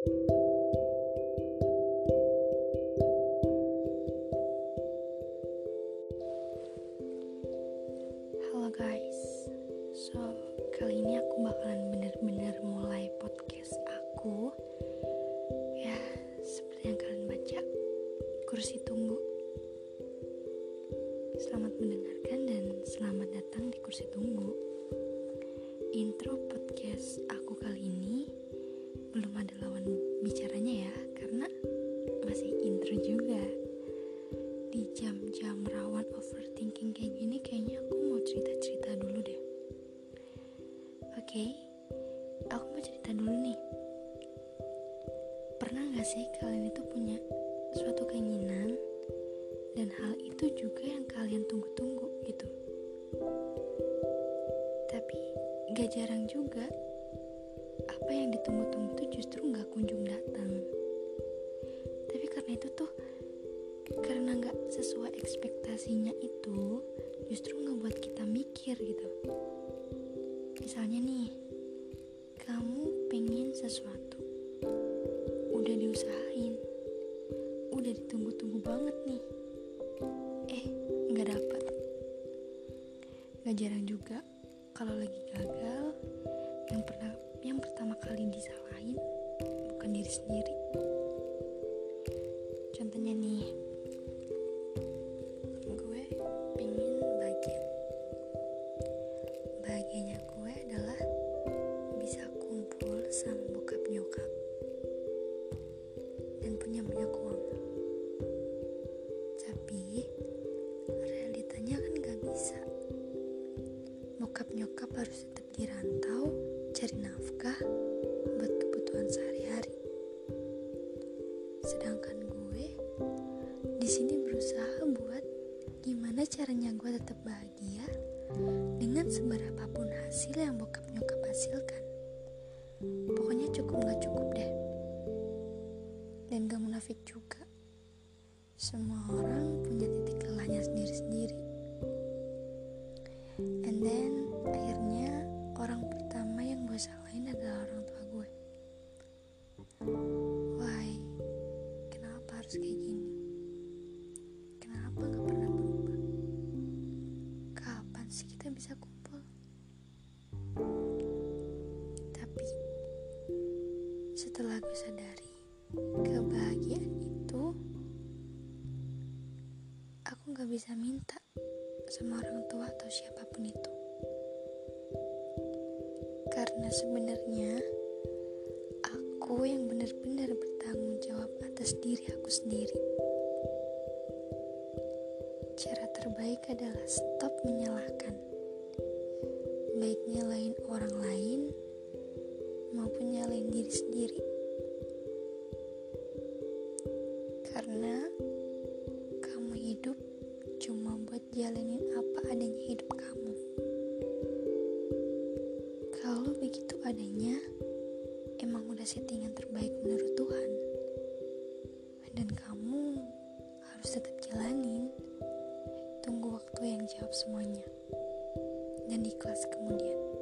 Halo guys, so kali ini aku bakalan bener-bener mulai podcast aku. Ya, seperti yang kalian baca, kursi tunggu. Selamat mendengarkan dan selamat datang di kursi tunggu. Intro podcast aku jam-jam rawan overthinking kayak gini kayaknya aku mau cerita-cerita dulu deh. Oke aku mau cerita dulu nih. Pernah gak sih kalian itu punya suatu keinginan dan hal itu juga yang kalian tunggu-tunggu gitu? Tapi gak jarang juga apa yang ditunggu-tunggu tuh justru gak kunjung datang. Tapi karena itu tuh karena nggak sesuai ekspektasinya itu justru ngebuat kita mikir gitu. Misalnya nih kamu pengen sesuatu udah diusahain udah ditunggu-tunggu banget nih. Eh nggak dapet. Nggak jarang juga kalau lagi gagal yang pernah yang pertama kali disalahin bukan diri sendiri. Contohnya nih gimana caranya gue tetap bahagia dengan seberapapun hasil yang bokap nyokap hasilkan. Pokoknya cukup gak cukup deh. Dan gak munafik juga. Semua orang punya titik setelah gue sadari kebahagiaan itu aku gak bisa minta sama orang tua atau siapa pun itu. Karena sebenarnya aku yang benar-benar bertanggung jawab atas diri aku sendiri. Cara terbaik adalah stop menyalahkan. Baik nyalain orang lain maupun nyalain diri sendiri. Karena kamu hidup cuma buat jalanin apa adanya hidup kamu. Kalau begitu adanya, emang udah settingan terbaik menurut Tuhan. Dan kamu harus tetap jalanin. Tunggu waktu yang jawab semuanya. Dan ikhlas kemudian.